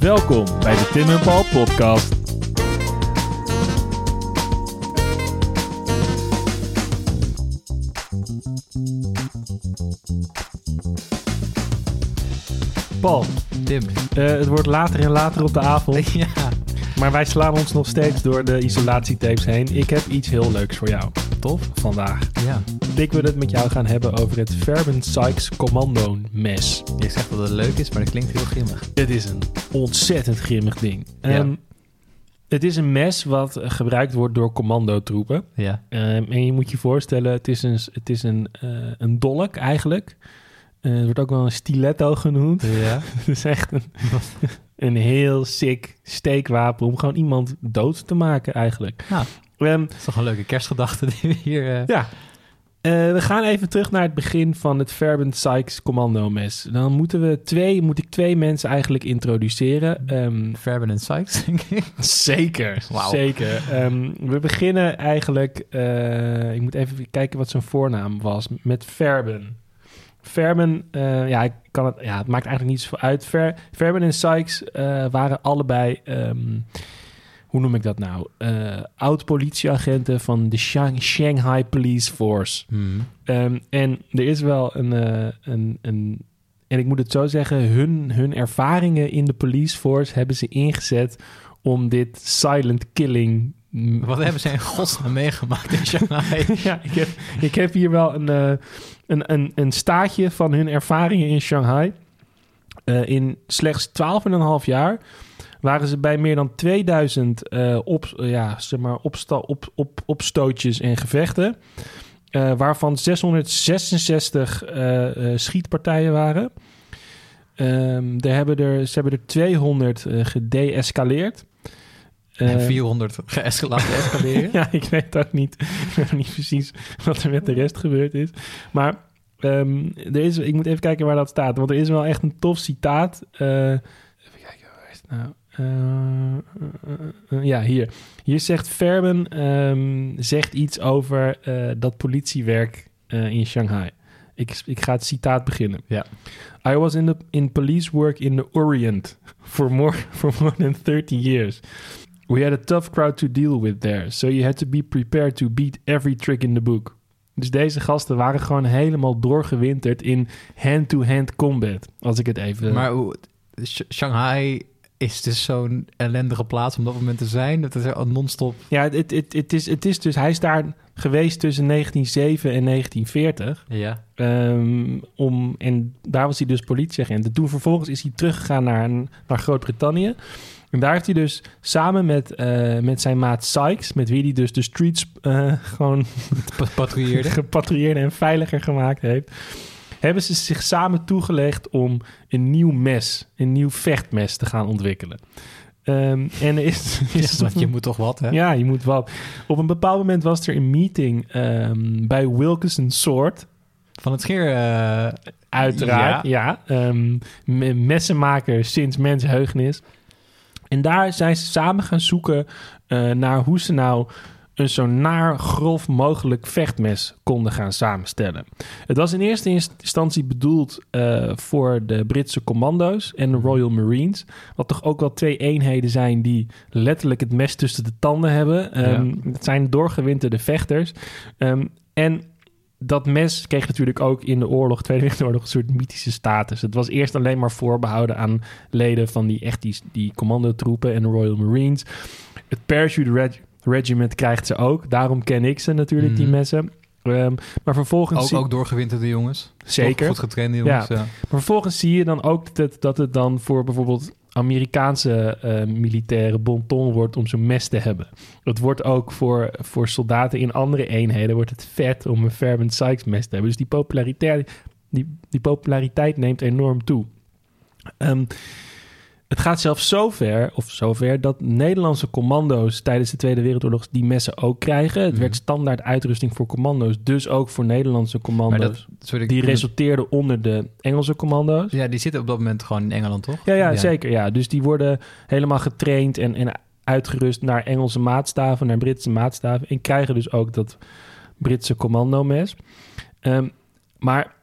Welkom bij de Tim en Paul podcast. Paul, Tim. eh, het wordt later en later op de avond, Ja. maar wij slaan ons nog steeds door de isolatietapes heen. Ik heb iets heel leuks voor jou Tof. vandaag. Ja. Ik wil het met jou gaan hebben over het Fairbairn Sykes Commando mes. Je zegt dat het leuk is, maar dat klinkt heel grimmig. Het is een ontzettend grimmig ding. Ehm, het is een mes wat gebruikt wordt door commandotroepen. Ja. Ehm, en je moet je voorstellen, het is een, het is een, eh, een dolk eigenlijk. Eh, het wordt ook wel een stiletto genoemd. Ja. Het is echt een, een heel sick steekwapen om gewoon iemand dood te maken eigenlijk. Nou. Ehm, Dat is toch een leuke kerstgedachte die we hier... eh, ja, Eh, we gaan even terug naar het begin van het Fairbairn Sykes commando mes. Dan moeten we twee, moet ik twee mensen eigenlijk introduceren. Fairbairn en Sykes, denk ik. Zeker, zeker. Ehm, we beginnen eigenlijk... eh, ik moet even kijken wat zijn voornaam was. Met Fairbairn. Fairbairn, eh, ja, ik kan het, ja, het maakt eigenlijk niet zoveel uit. Fairbairn en Sykes waren allebei... ehm, hoe noem ik dat nou? Eh, Oud-politieagenten van de Shang- Shanghai Police Force. Hmm. Ehm, en er is wel een, eh, een, een... En ik moet het zo zeggen, hun, hun ervaringen in de police force hebben ze ingezet om dit silent killing... Wat hebben ze in godsnaam meegemaakt in Shanghai? ja, ik heb, ik heb hier wel een, eh, een, een, een staatje van hun ervaringen in Shanghai. In slechts 12,5 jaar waren ze bij meer dan 2000 eh, op, eh, ja, zeg maar opsta, op, op, opstootjes en gevechten. eh, waarvan 666 eh, eh, schietpartijen waren. Ehm, er hebben er, ze hebben er 200 eh gedeescaleerd. En Eh, 400 geëscalateerd escaleren. ja, ik weet ook niet, ik weet niet precies wat er met de rest gebeurd is. Maar ehm, er is, ik moet even kijken waar dat staat. Want er is wel echt een tof citaat. Even kijken, waar is het nou? Eh, eh, eh, ja, hier. Hier zegt Verben ehm, zegt iets over dat politiewerk in Shanghai. Ik, ik ga het citaat beginnen. Ja. I was in, the, in police work in the Orient for more, for more than 30 years. We had a tough crowd to deal with there, so you had to be prepared to beat every trick in the book. Dus deze gasten waren gewoon helemaal doorgewinterd in hand-to-hand combat. Als ik het even. Maar Shanghai is dus zo'n ellendige plaats om op dat moment te zijn. Dat is non-stop... ja, het, het, het, is, het is dus. Hij is daar geweest tussen 1907 en 1940. Ja. Ehm, om, en daar was hij dus politieagent. En toen vervolgens is hij teruggegaan naar, naar Groot-Brittannië. En daar heeft hij dus samen met, eh, met zijn maat Sykes, met wie hij dus de streets eh, gewoon Pa- Patrouilleerde. gepatrouilleerd en veiliger gemaakt heeft, hebben ze zich samen toegelegd om een nieuw mes, een nieuw vechtmes te gaan ontwikkelen. Ehm, en is, is Ja, want je moet toch wat, hè? ja, je moet wat. Op een bepaald moment was er een meeting ehm, bij Wilkinson Sword. Van het scheer... eh, Uiteraard, ja. Ehm, me- messenmaker sinds mensheugenis. En daar zijn ze samen gaan zoeken eh, naar hoe ze nou een zo naar grof mogelijk vechtmes konden gaan samenstellen. Het was in eerste instantie bedoeld eh, voor de Britse commando's en de Royal Marines. Wat toch ook wel twee eenheden zijn die letterlijk het mes tussen de tanden hebben. Ehm, Het zijn doorgewinterde vechters. Ehm, en dat mes kreeg natuurlijk ook in de oorlog, Tweede Wereldoorlog, een soort mythische status. Het was eerst alleen maar voorbehouden aan leden van die echt die, die commandotroepen en de Royal Marines. Het Parachute Regiment krijgt ze ook. Daarom ken ik ze natuurlijk, die Mhm. messen. Ehm, maar vervolgens... ook, zie- ook doorgewinterde jongens. Zeker. Goed getrainde jongens, ja. Maar vervolgens zie je dan ook dat het, dat het dan voor bijvoorbeeld Amerikaanse eh, militaire bonton wordt om zo'n mes te hebben. Het wordt ook voor, voor soldaten in andere eenheden wordt het vet om een Fairbairn Sykes mes te hebben. Dus die populariteit, die, die populariteit neemt enorm toe. Ehm, het gaat zelfs zover, of zover, dat Nederlandse commando's tijdens de Tweede Wereldoorlog die messen ook krijgen. Het Mhm. werd standaard uitrusting voor commando's, dus ook voor Nederlandse commando's. Maar dat, sorry, Die ik- resulteerde onder de Engelse commando's. Ja, die zitten op dat moment gewoon in Engeland, toch? Ja, ja, zeker. Ja. Dus die worden helemaal getraind en, en uitgerust naar Engelse maatstaven, naar Britse maatstaven. En krijgen dus ook dat Britse commandomes. Ehm, maar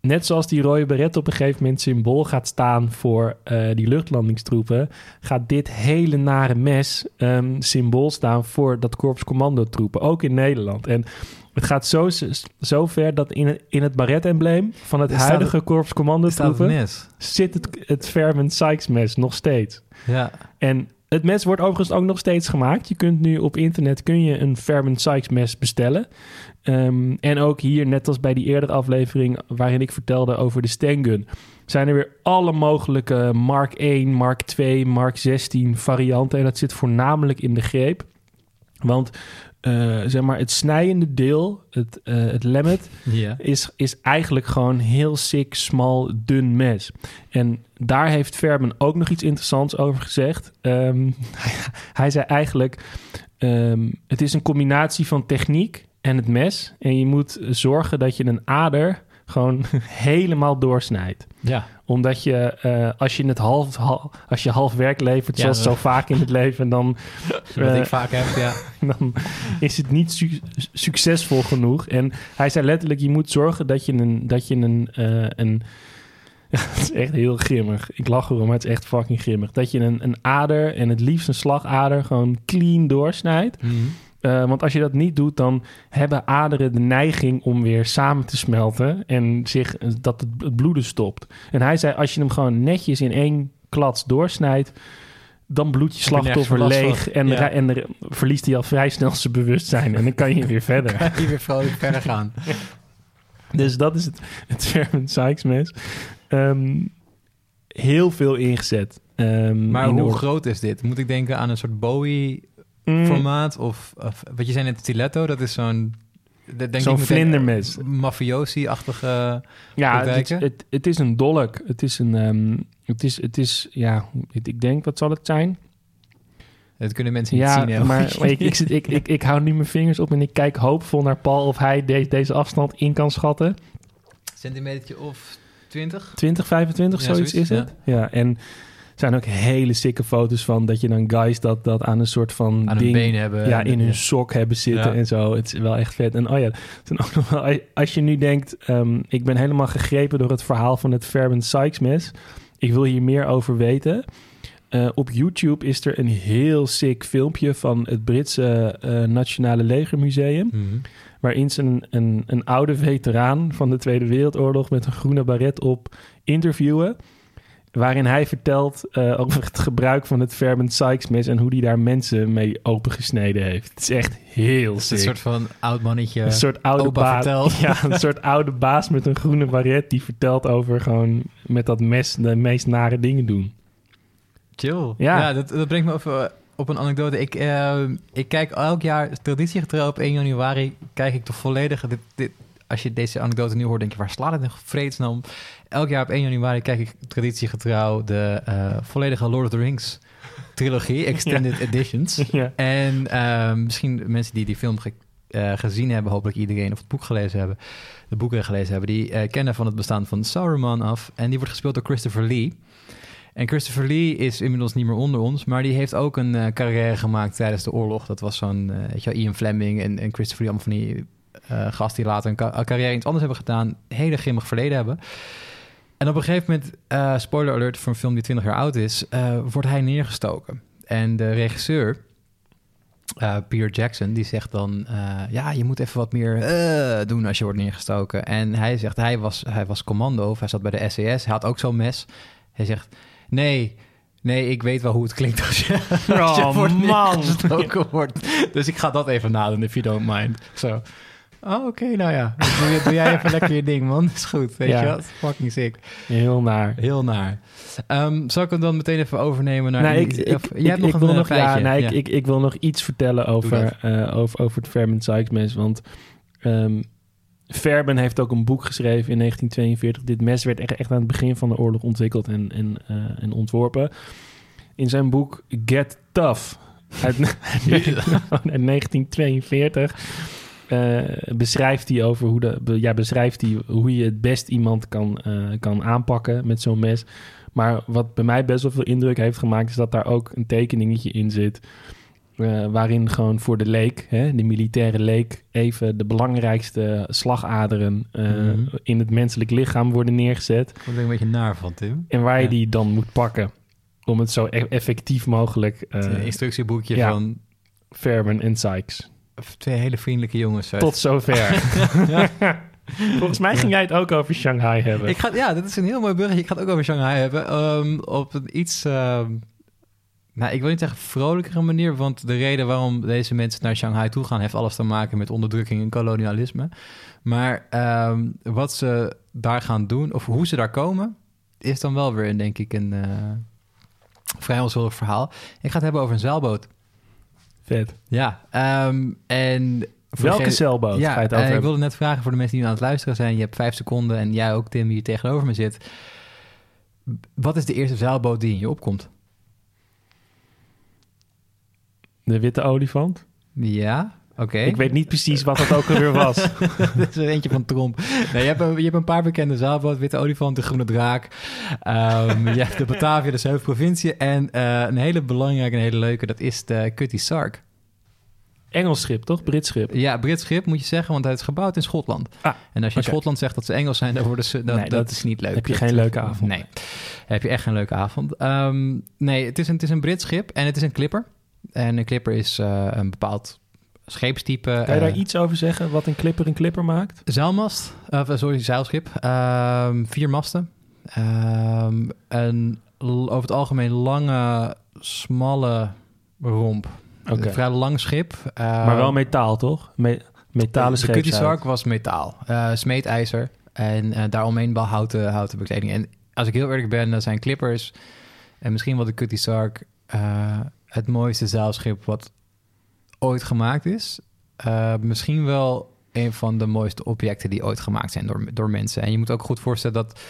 net zoals die rode beret op een gegeven moment symbool gaat staan voor eh, die luchtlandingstroepen, gaat dit hele nare mes um, symbool staan voor dat korps commandotroepen, ook in Nederland. En het gaat zo, zo ver dat in het, in het baret-embleem van het huidige korps commandotroepen zit het, het Fairman Sykes mes nog steeds. Ja. En het mes wordt overigens ook nog steeds gemaakt. Je kunt nu op internet kun je een Fairman Sykes mes bestellen. Ehm, en ook hier, net als bij die eerdere aflevering waarin ik vertelde over de Stengun, zijn er weer alle mogelijke Mark 1, Mark 2, Mark 16 varianten. En dat zit voornamelijk in de greep. Want uh, zeg maar, het snijende deel, het, uh, het lemmet, is, is eigenlijk gewoon heel sick, smal, dun mes. En daar heeft Verben ook nog iets interessants over gezegd. Um, hij zei eigenlijk, um, het is een combinatie van techniek en het mes. En je moet zorgen dat je een ader gewoon helemaal doorsnijdt. Ja. Omdat je, uh, als je het half, als je half werk levert, zoals zo vaak in het leven, dan... Wat ik vaak heb, ja. Dan is het niet su succesvol genoeg. En hij zei letterlijk, je moet zorgen dat je een... Dat je een, uh, een het is echt heel grimmig. Ik lach erom, maar het is echt fucking grimmig. Dat je een, een ader en het liefst een slagader gewoon clean doorsnijdt. Mm -hmm. Uh, want als je dat niet doet, dan hebben aderen de neiging om weer samen te smelten en zich, dat het, het bloeden stopt. En hij zei, als je hem gewoon netjes in één klats doorsnijdt, dan bloedt je slachtoffer leeg en, ja. en er, verliest hij al vrij snel zijn bewustzijn. En dan kan je weer verder. kan je weer vrolijk verder gaan. dus dat is het, het Sherman Sykes mes. Um, heel veel ingezet. Um, maar hoe groot is dit? Moet ik denken aan een soort Bowie mm. formaat? Of, of, wat je zei net, stiletto, dat is zo'n... Zo'n vlindermes. Mafiosi-achtige Ja, het, het, het, is een dolk. Het is een... Um, het, is, het is, ja, ik denk, wat zal het zijn? Dat kunnen mensen niet zien. Ja, maar ik, ik, ik, ik, ik hou nu mijn vingers op en ik kijk hoopvol naar Paul of hij de, deze afstand in kan schatten. Centimetertje of 20? 20, 25, ja, zoiets, zoiets, is het. Ja en zijn ook hele sikke foto's van dat je dan guys dat, dat aan een soort van aan ding, been hebben. Ja, in hun sok hebben zitten en zo. Het is wel echt vet. En oh ja, ook nog wel, als je nu denkt, um, ik ben helemaal gegrepen door het verhaal van het Fairbairn Sykes mes. Ik wil hier meer over weten. Uh, op YouTube is er een heel sick filmpje van het Britse uh, Nationale Legermuseum. Mm -hmm. Waarin ze een, een, een oude veteraan van de Tweede Wereldoorlog met een groene baret op interviewen waarin hij vertelt uh, over het gebruik van het Fairbairn Sykes mes en hoe hij daar mensen mee opengesneden heeft. Het is echt heel sick. Een soort van oud mannetje. Een soort oude baas. Ja, een soort oude baas met een groene baret die vertelt over gewoon met dat mes de meest nare dingen doen. Chill. Ja, ja dat, dat brengt me over op een anekdote. Ik, uh, ik kijk elk jaar traditiegetrouw op 1 januari. Kijk ik de volledige. Dit, dit, als je deze anekdote nu hoort, denk je, waar slaat het nog vredesnaam? Elk jaar op 1 januari kijk ik traditiegetrouw de uh, volledige Lord of the Rings trilogie, extended editions. Ja. En uh, misschien mensen die die film ge uh, gezien hebben, hopelijk iedereen, of het boek gelezen hebben, de boeken gelezen hebben, die uh, kennen van het bestaan van Sauron af. En die wordt gespeeld door Christopher Lee. En Christopher Lee is inmiddels niet meer onder ons, maar die heeft ook een uh, carrière gemaakt tijdens de oorlog. Dat was zo'n, weet je wel, Ian Fleming en, en Christopher Lee, allemaal van die gasten die later een ca carrière iets anders hebben gedaan, hele grimmig verleden hebben. En op een gegeven moment, uh, spoiler alert voor een film die 20 jaar oud is, uh, wordt hij neergestoken. En de regisseur, uh, Peter Jackson, die zegt dan: Ja, je moet even wat meer doen als je wordt neergestoken. En hij zegt: Hij was, hij was commando, of hij zat bij de SES, hij had ook zo'n mes. Hij zegt: Nee. Nee, ik weet wel hoe het klinkt als je, als je oh, wordt man. neergestoken wordt. Dus ik ga dat even nadoen, if you don't mind. Zo. So. Oh, oké, okay, nou ja. Doe, doe, jij even lekker je ding, man. Is goed, weet ja. je wat? Fucking sick. Heel naar. Heel naar. Um, zal ik hem dan meteen even overnemen naar... Nee, ik, ik, of, jij hebt nog ik een wil nog, feitje. ja, nee, ja. Ik, ik, wil nog iets vertellen over, uh, over, over het Fairbairn Sykes mes. Want um, heeft ook een boek geschreven in 1942. Dit mes werd echt, echt aan het begin van de oorlog ontwikkeld en, en, uh, en ontworpen. In zijn boek Get Tough uit, uit 1942 uh, beschrijft hij over hoe de ja, beschrijft hij hoe je het best iemand kan, uh, kan aanpakken met zo'n mes. Maar wat bij mij best wel veel indruk heeft gemaakt, is dat daar ook een tekeningetje in zit. eh, waarin gewoon voor de leek, hè, de militaire leek, even de belangrijkste slagaderen eh, Mhm. in het menselijk lichaam worden neergezet. Daar ben ik een beetje naar van, Tim. En waar je die dan moet pakken. Om het zo e- effectief mogelijk Het uh, een instructieboekje ja. van Fairman en Sykes. Twee hele vriendelijke jongens. uit- Tot zover. Volgens mij ging jij het ook over Shanghai hebben. Ik ga, ja, dat is een heel mooi bruggetje. Ik ga het ook over Shanghai hebben. Ehm, op een iets, ehm, nou, ik wil niet zeggen vrolijkere manier, want de reden waarom deze mensen naar Shanghai toe gaan, heeft alles te maken met onderdrukking en kolonialisme. Maar ehm, wat ze daar gaan doen, of hoe ze daar komen, is dan wel weer, denk ik, een eh, vrij onschuldig verhaal. Ik ga het hebben over een zeilboot. Vet. Ja, ehm, en... Welke degene- zeilboot ja, ga je het over eh, ik wilde net vragen voor de mensen die nu aan het luisteren zijn. Je hebt vijf seconden en jij ook, Tim, die hier tegenover me zit. Wat is de eerste zeilboot die in je opkomt? De witte olifant? Ja, oké. Ik weet niet precies wat dat ook alweer was. Dit is er eentje van Tromp. Nee, je, hebt een, je hebt een paar bekende zeilboot. Witte olifant, de groene draak. Ehm, je hebt de Batavia, de zeven provincie. En eh, een hele belangrijke en hele leuke, dat is de Cutty Sark. Engels schip, toch? Brits schip. Ja, Brits schip moet je zeggen, want hij is gebouwd in Schotland. Ah, en als je in. Schotland zegt dat ze Engels zijn, dan worden ze... Dat, Nee, dat, dat is niet leuk. heb je Dat- geen leuke avond. Nee, heb je echt geen leuke avond. Ehm, nee, het is, een, het is een Brits schip en het is een clipper. En een clipper is eh, een bepaald scheepstype. Kan je daar eh, iets over zeggen wat een clipper een clipper maakt? Zeilmast, of eh, sorry, zeilschip. Ehm, vier masten. Ehm, een l- over het algemeen lange, smalle romp. Oké. Een vrij lang schip. maar wel Ehm, metaal, toch? Me- metalen de Cutty scheepshuid. Sark was metaal, eh smeedijzer en eh, daaromheen wel houten, houten bekleding. En als ik heel eerlijk ben, dan zijn clippers en misschien wel de Cutty Sark eh, het mooiste zeilschip wat ooit gemaakt is. Eh, misschien wel een van de mooiste objecten die ooit gemaakt zijn door, door mensen. En je moet ook goed voorstellen dat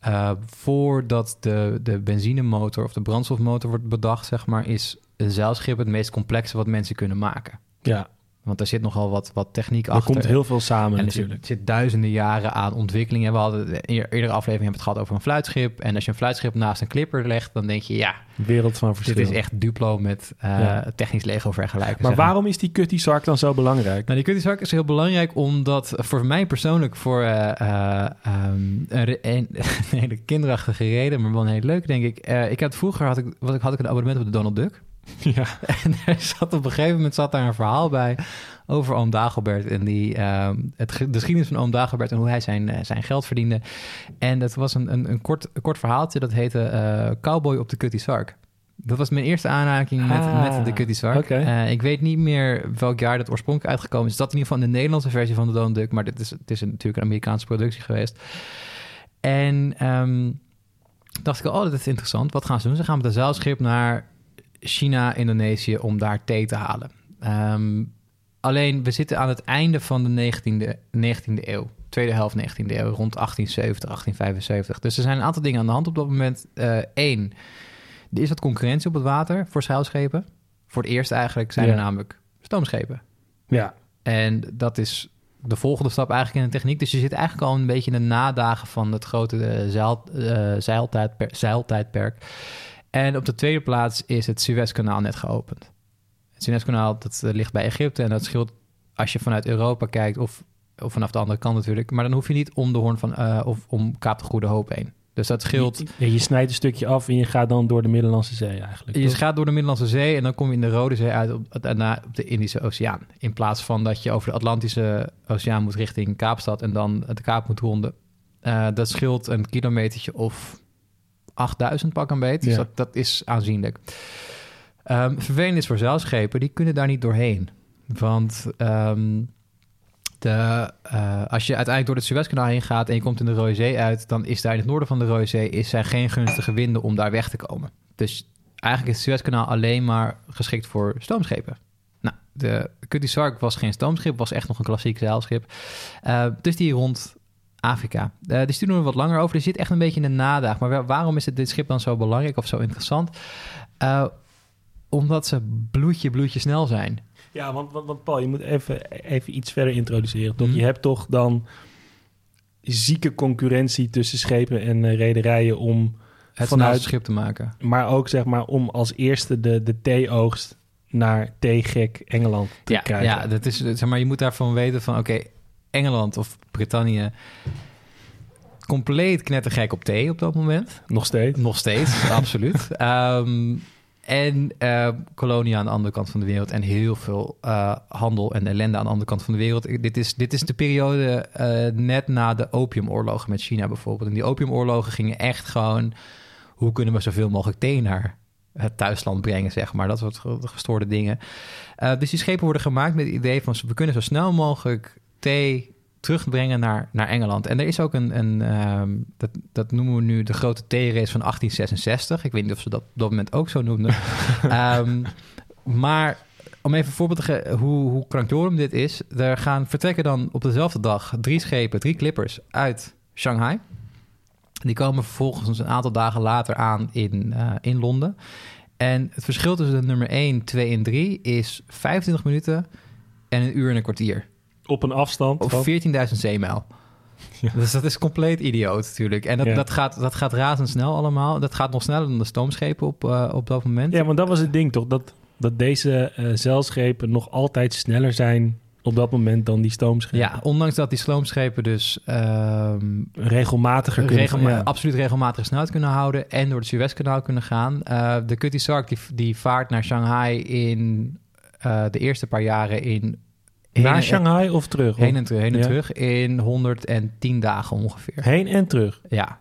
eh, voordat de, de benzinemotor of de brandstofmotor wordt bedacht, zeg maar, is een zeilschip het meest complexe wat mensen kunnen maken. Ja, Want er zit nogal wat, wat techniek er achter. komt heel veel samen En er zit, natuurlijk. zit duizenden jaren aan ontwikkeling. En we hadden de eer- eerdere aflevering hebben we het gehad over een fluitschip. En als je een fluitschip naast een clipper legt, dan denk je, ja, Wereld van verschil. dit is echt Duplo met eh, Ja. technisch Lego vergelijken. maar waarom is die Cutty Sark dan zo belangrijk? Nou, die Cutty Sark is heel belangrijk omdat voor mij persoonlijk voor eh, eh, ehm, een, hele kinderachtige reden, maar wel een hele leuke, denk ik. Ik had vroeger had ik, wat ik, had ik een abonnement op de Donald Duck. ja. En er zat op een gegeven moment zat daar een verhaal bij over oom Dagobert en die, ehm, het, de geschiedenis van oom Dagobert en hoe hij zijn, eh, zijn geld verdiende. En dat was een, een, een, kort, een kort verhaaltje dat heette eh, Cowboy op de Cutty Sark. Dat was mijn eerste aanraking met, Ah, met de Cutty Sark. Eh, ik weet niet meer welk jaar dat oorspronkelijk uitgekomen is. Dat in ieder geval in de Nederlandse versie van de Donald Duck, maar dit is, het is natuurlijk een Amerikaanse productie geweest. En ehm, dacht ik, oh, dat is interessant. Wat gaan ze doen? Ze gaan met een zeilschip naar China, Indonesië om daar thee te halen. Ehm, alleen, we zitten aan het einde van de 19e, 19e eeuw. Tweede helft 19e eeuw, rond 1870, 1875. Dus er zijn een aantal dingen aan de hand op dat moment. Eén, er is wat concurrentie op het water voor zeilschepen. Voor het eerst eigenlijk zijn er namelijk stoomschepen. ja. En dat is de volgende stap eigenlijk in de techniek. Dus je zit eigenlijk al een beetje in de nadagen van het grote eh, zeil, eh, zeiltijdper- zeiltijdperk. En op de tweede plaats is het Suezkanaal net geopend. Het Suezkanaal dat eh, ligt bij Egypte en dat scheelt als je vanuit Europa kijkt of, of vanaf de andere kant natuurlijk. Maar dan hoef je niet om de hoorn van eh, of om Kaap de Goede Hoop heen. Dus dat scheelt. Je, je snijdt een stukje af en je gaat dan door de Middellandse Zee eigenlijk. Je toch? gaat door de Middellandse Zee en dan kom je in de Rode Zee uit op, daarna op de Indische Oceaan. In plaats van dat je over de Atlantische Oceaan moet richting Kaapstad en dan de Kaap moet ronden. Eh, dat scheelt een kilometertje of 8000 pak een beet. Dus Ja. dat, dat is aanzienlijk. Ehm vervelend is voor zeilschepen, die kunnen daar niet doorheen. Want ehm, de, eh, als je uiteindelijk door het Suezkanaal heen gaat en je komt in de Rode Zee uit, dan is daar in het noorden van de Rode Zee is zijn geen gunstige winden om daar weg te komen. Dus eigenlijk is het Suezkanaal alleen maar geschikt voor stoomschepen. Nou, de Cutty Sark was geen stoomschip, was echt nog een klassiek zeilschip. Eh, dus die rond Afrika. Eh dus die doen er wat langer over. Er zit echt een beetje in de nadaag. Maar wa- waarom is het, dit schip dan zo belangrijk of zo interessant? Eh, omdat ze bloedje, bloedje snel zijn. Ja, want, want, want Paul, je moet even, even iets verder introduceren. Toch? Mhm. Je hebt toch dan zieke concurrentie tussen schepen en eh, rederijen om... Het Vanuit- schip te maken. Maar ook zeg maar om als eerste de, de theeoogst naar T-gek Engeland te ja, krijgen. ja, dat is, zeg maar, je moet daarvan weten van, oké, Engeland of Brittannië, compleet knettergek op thee op dat moment. Nog steeds. Nog steeds, absoluut. Ehm, en uh, kolonie aan de andere kant van de wereld en heel veel uh, handel en ellende aan de andere kant van de wereld. Dit is, dit is de periode uh, net na de opiumoorlogen met China bijvoorbeeld. En die opiumoorlogen gingen echt gewoon, hoe kunnen we zoveel mogelijk thee naar het thuisland brengen, zeg maar. Dat soort gestoorde dingen. dus die schepen worden gemaakt met het idee van, we kunnen zo snel mogelijk thee terugbrengen naar, naar Engeland. En er is ook een, een um, dat, dat noemen we nu de grote T-race van 1866. Ik weet niet of ze dat op dat moment ook zo noemden. um, maar om even een voorbeeld te geven hoe, hoe krankjorum dit is. Er gaan vertrekken dan op dezelfde dag drie schepen, drie clippers uit Shanghai. Die komen vervolgens een aantal dagen later aan in, uh, in Londen. En het verschil tussen de nummer 1, 2 en 3 is 25 minuten en een uur en een kwartier. Op een afstand Op 14.000 zeemijl. Ja. Dus dat is compleet idioot natuurlijk. En dat, ja. dat, gaat, dat gaat razendsnel allemaal. Dat gaat nog sneller dan de stoomschepen op, uh, op dat moment. Ja, want dat was het ding toch? Dat, dat deze uh, zeilschepen nog altijd sneller zijn op dat moment dan die stoomschepen. Ja, ondanks dat die stoomschepen dus... Um, regelmatiger kunnen ja. Absoluut regelmatig snelheid kunnen houden... en door het Suezkanaal kunnen gaan. Uh, de Cutty Sark die, die vaart naar Shanghai in de eerste paar jaren in naar Shanghai of terug? Heen en, terug, heen en ja. terug in 110 dagen ongeveer. Heen en terug? Ja.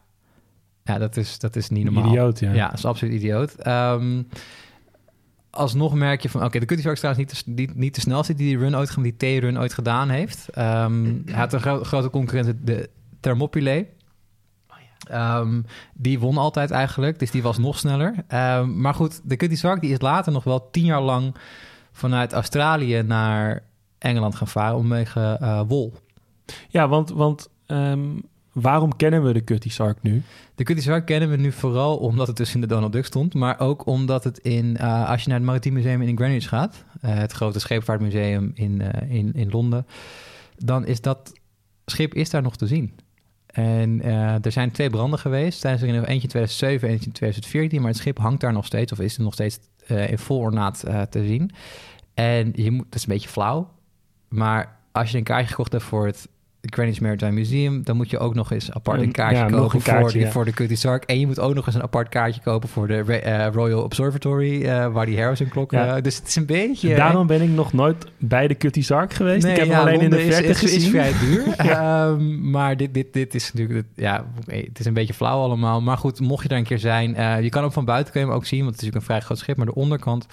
Ja, dat is, dat is niet normaal. Idioot, ja. Ja, dat is absoluut idioot. Um, alsnog merk je van... Oké, okay, de is trouwens niet de, niet, niet de snelste die die run ooit, die T-run ooit gedaan heeft. Um, hij had een gro grote concurrent, de Thermopylae. Um, die won altijd eigenlijk, dus die was nog sneller. Um, maar goed, de Cutty Shark die is later nog wel tien jaar lang vanuit Australië naar Engeland gaan varen vanwege uh, wol. Ja, want, want um, waarom kennen we de Cutty Sark nu? De Cutty Sark kennen we nu vooral omdat het dus in de Donald Duck stond, maar ook omdat het in, uh, als je naar het Maritiem Museum in Greenwich gaat, uh, het grote scheepvaartmuseum in, in, in Londen, dan is dat schip is daar nog te zien. En uh, er zijn twee branden geweest. Tijdens er eentje in 2007 en eentje in 2014. Maar het schip hangt daar nog steeds, of is er nog steeds uh, in vol ornaat uh, te zien. En je moet, dat is een beetje flauw. Maar als je een kaartje gekocht hebt voor het Greenwich Maritime Museum, dan moet je ook nog eens apart een kaartje ja, kopen een kaartje, voor, ja. voor de Cutty Sark. En je moet ook nog eens een apart kaartje kopen voor de uh, Royal Observatory, uh, waar die Harrison klok. Ja. Uh, dus het is een beetje. Daarom ben ik nog nooit bij de Cutty Sark geweest. Nee, ik heb hem alleen Londen in de verte is, gezien. is vrij duur. um, maar dit, dit, dit is natuurlijk, ja, het is een beetje flauw allemaal. Maar goed, mocht je daar een keer zijn, je kan ook van buiten kun je ook zien, want het is natuurlijk een vrij groot schip. Maar de onderkant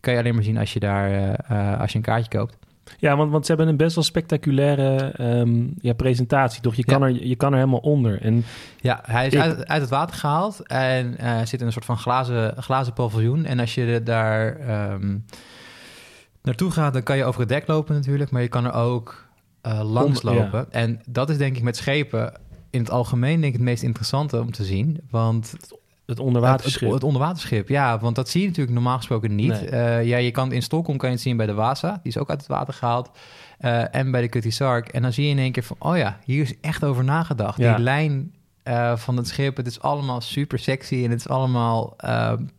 kan je alleen maar zien als je daar, als je een kaartje koopt. Ja, want, want ze hebben een best wel spectaculaire um, ja, presentatie, toch? Je kan, ja. er, je kan er helemaal onder. En ja, hij is ik... uit, uit, het water gehaald en uh, zit in een soort van glazen, glazen paviljoen. En als je daar um, naartoe gaat, dan kan je over het dek lopen natuurlijk, maar je kan er ook uh, langs lopen. Ja. En dat is denk ik met schepen in het algemeen denk ik het meest interessante om te zien, want het onderwaterschip. Het, het, onderwaterschip, ja. Want dat zie je natuurlijk normaal gesproken niet. Nee. Uh, ja, je kan in Stockholm kan je het zien bij de Wasa. Die is ook uit het water gehaald. Uh, en bij de Cutty Sark. En dan zie je in één keer van... oh ja, hier is echt over nagedacht. Ja. Die lijn uh, van het schip, het is allemaal super sexy... en het is allemaal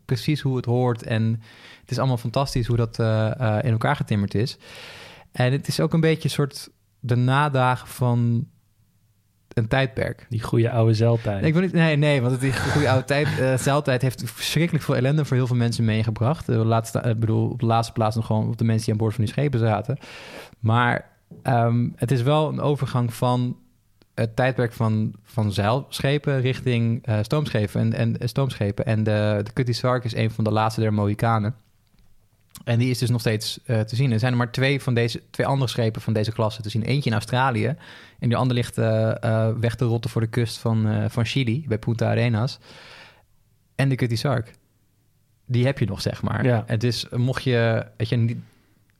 precies hoe het hoort. En het is allemaal fantastisch hoe dat in elkaar getimmerd is. En het is ook een beetje een soort de nadagen van een tijdperk. Die goede oude zeiltijd. Nee, ik wil niet, nee, nee, want die goede oude tijd, uh, zeiltijd heeft verschrikkelijk veel ellende voor heel veel mensen meegebracht. De laatste, ik bedoel, op de laatste plaats nog gewoon op de mensen die aan boord van die schepen zaten. Maar um, het is wel een overgang van het tijdperk van, van zeilschepen richting uh, stoomschepen. En, en stoomschepen. En de, de Cutty Sark is een van de laatste der Mohikanen. En die is dus nog steeds uh, te zien. Er zijn er maar twee van deze twee andere schepen van deze klasse te zien. Eentje in Australië en die andere ligt uh, uh, weg te rotten voor de kust van, van Chili bij Punta Arenas. En de Cutty Sark. Die heb je nog, zeg maar. Ja. En dus mocht je, weet je niet,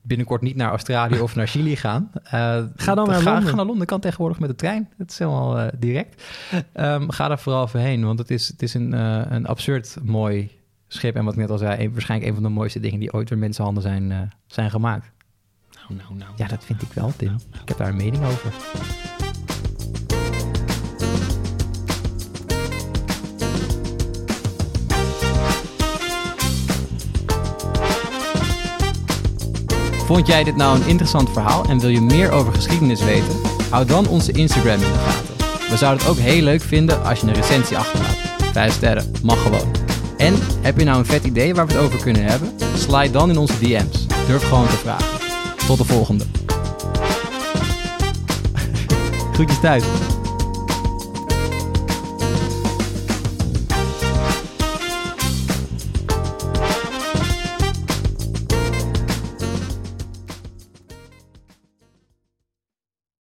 binnenkort niet naar Australië of naar Chili gaan. ga dan naar ga, Londen. Ga naar Londen. Kan tegenwoordig met de trein. Het is helemaal direct. Um, ga daar vooral voor heen, want het is, het is een, een absurd mooi schip. En wat ik net al zei, een, waarschijnlijk een van de mooiste dingen die ooit door mensenhanden zijn, uh, zijn gemaakt. Nou, nou, nou. Ja, dat vind ik wel, Tim. Ik heb daar een mening over. Vond jij dit nou een interessant verhaal en wil je meer over geschiedenis weten? Hou dan onze Instagram in de gaten. We zouden het ook heel leuk vinden als je een recensie achterlaat. Vijf sterren, mag gewoon. En heb je nou een vet idee waar we het over kunnen hebben? Slide dan in onze DM's. Durf gewoon te vragen. Tot de volgende. Groetjes thuis.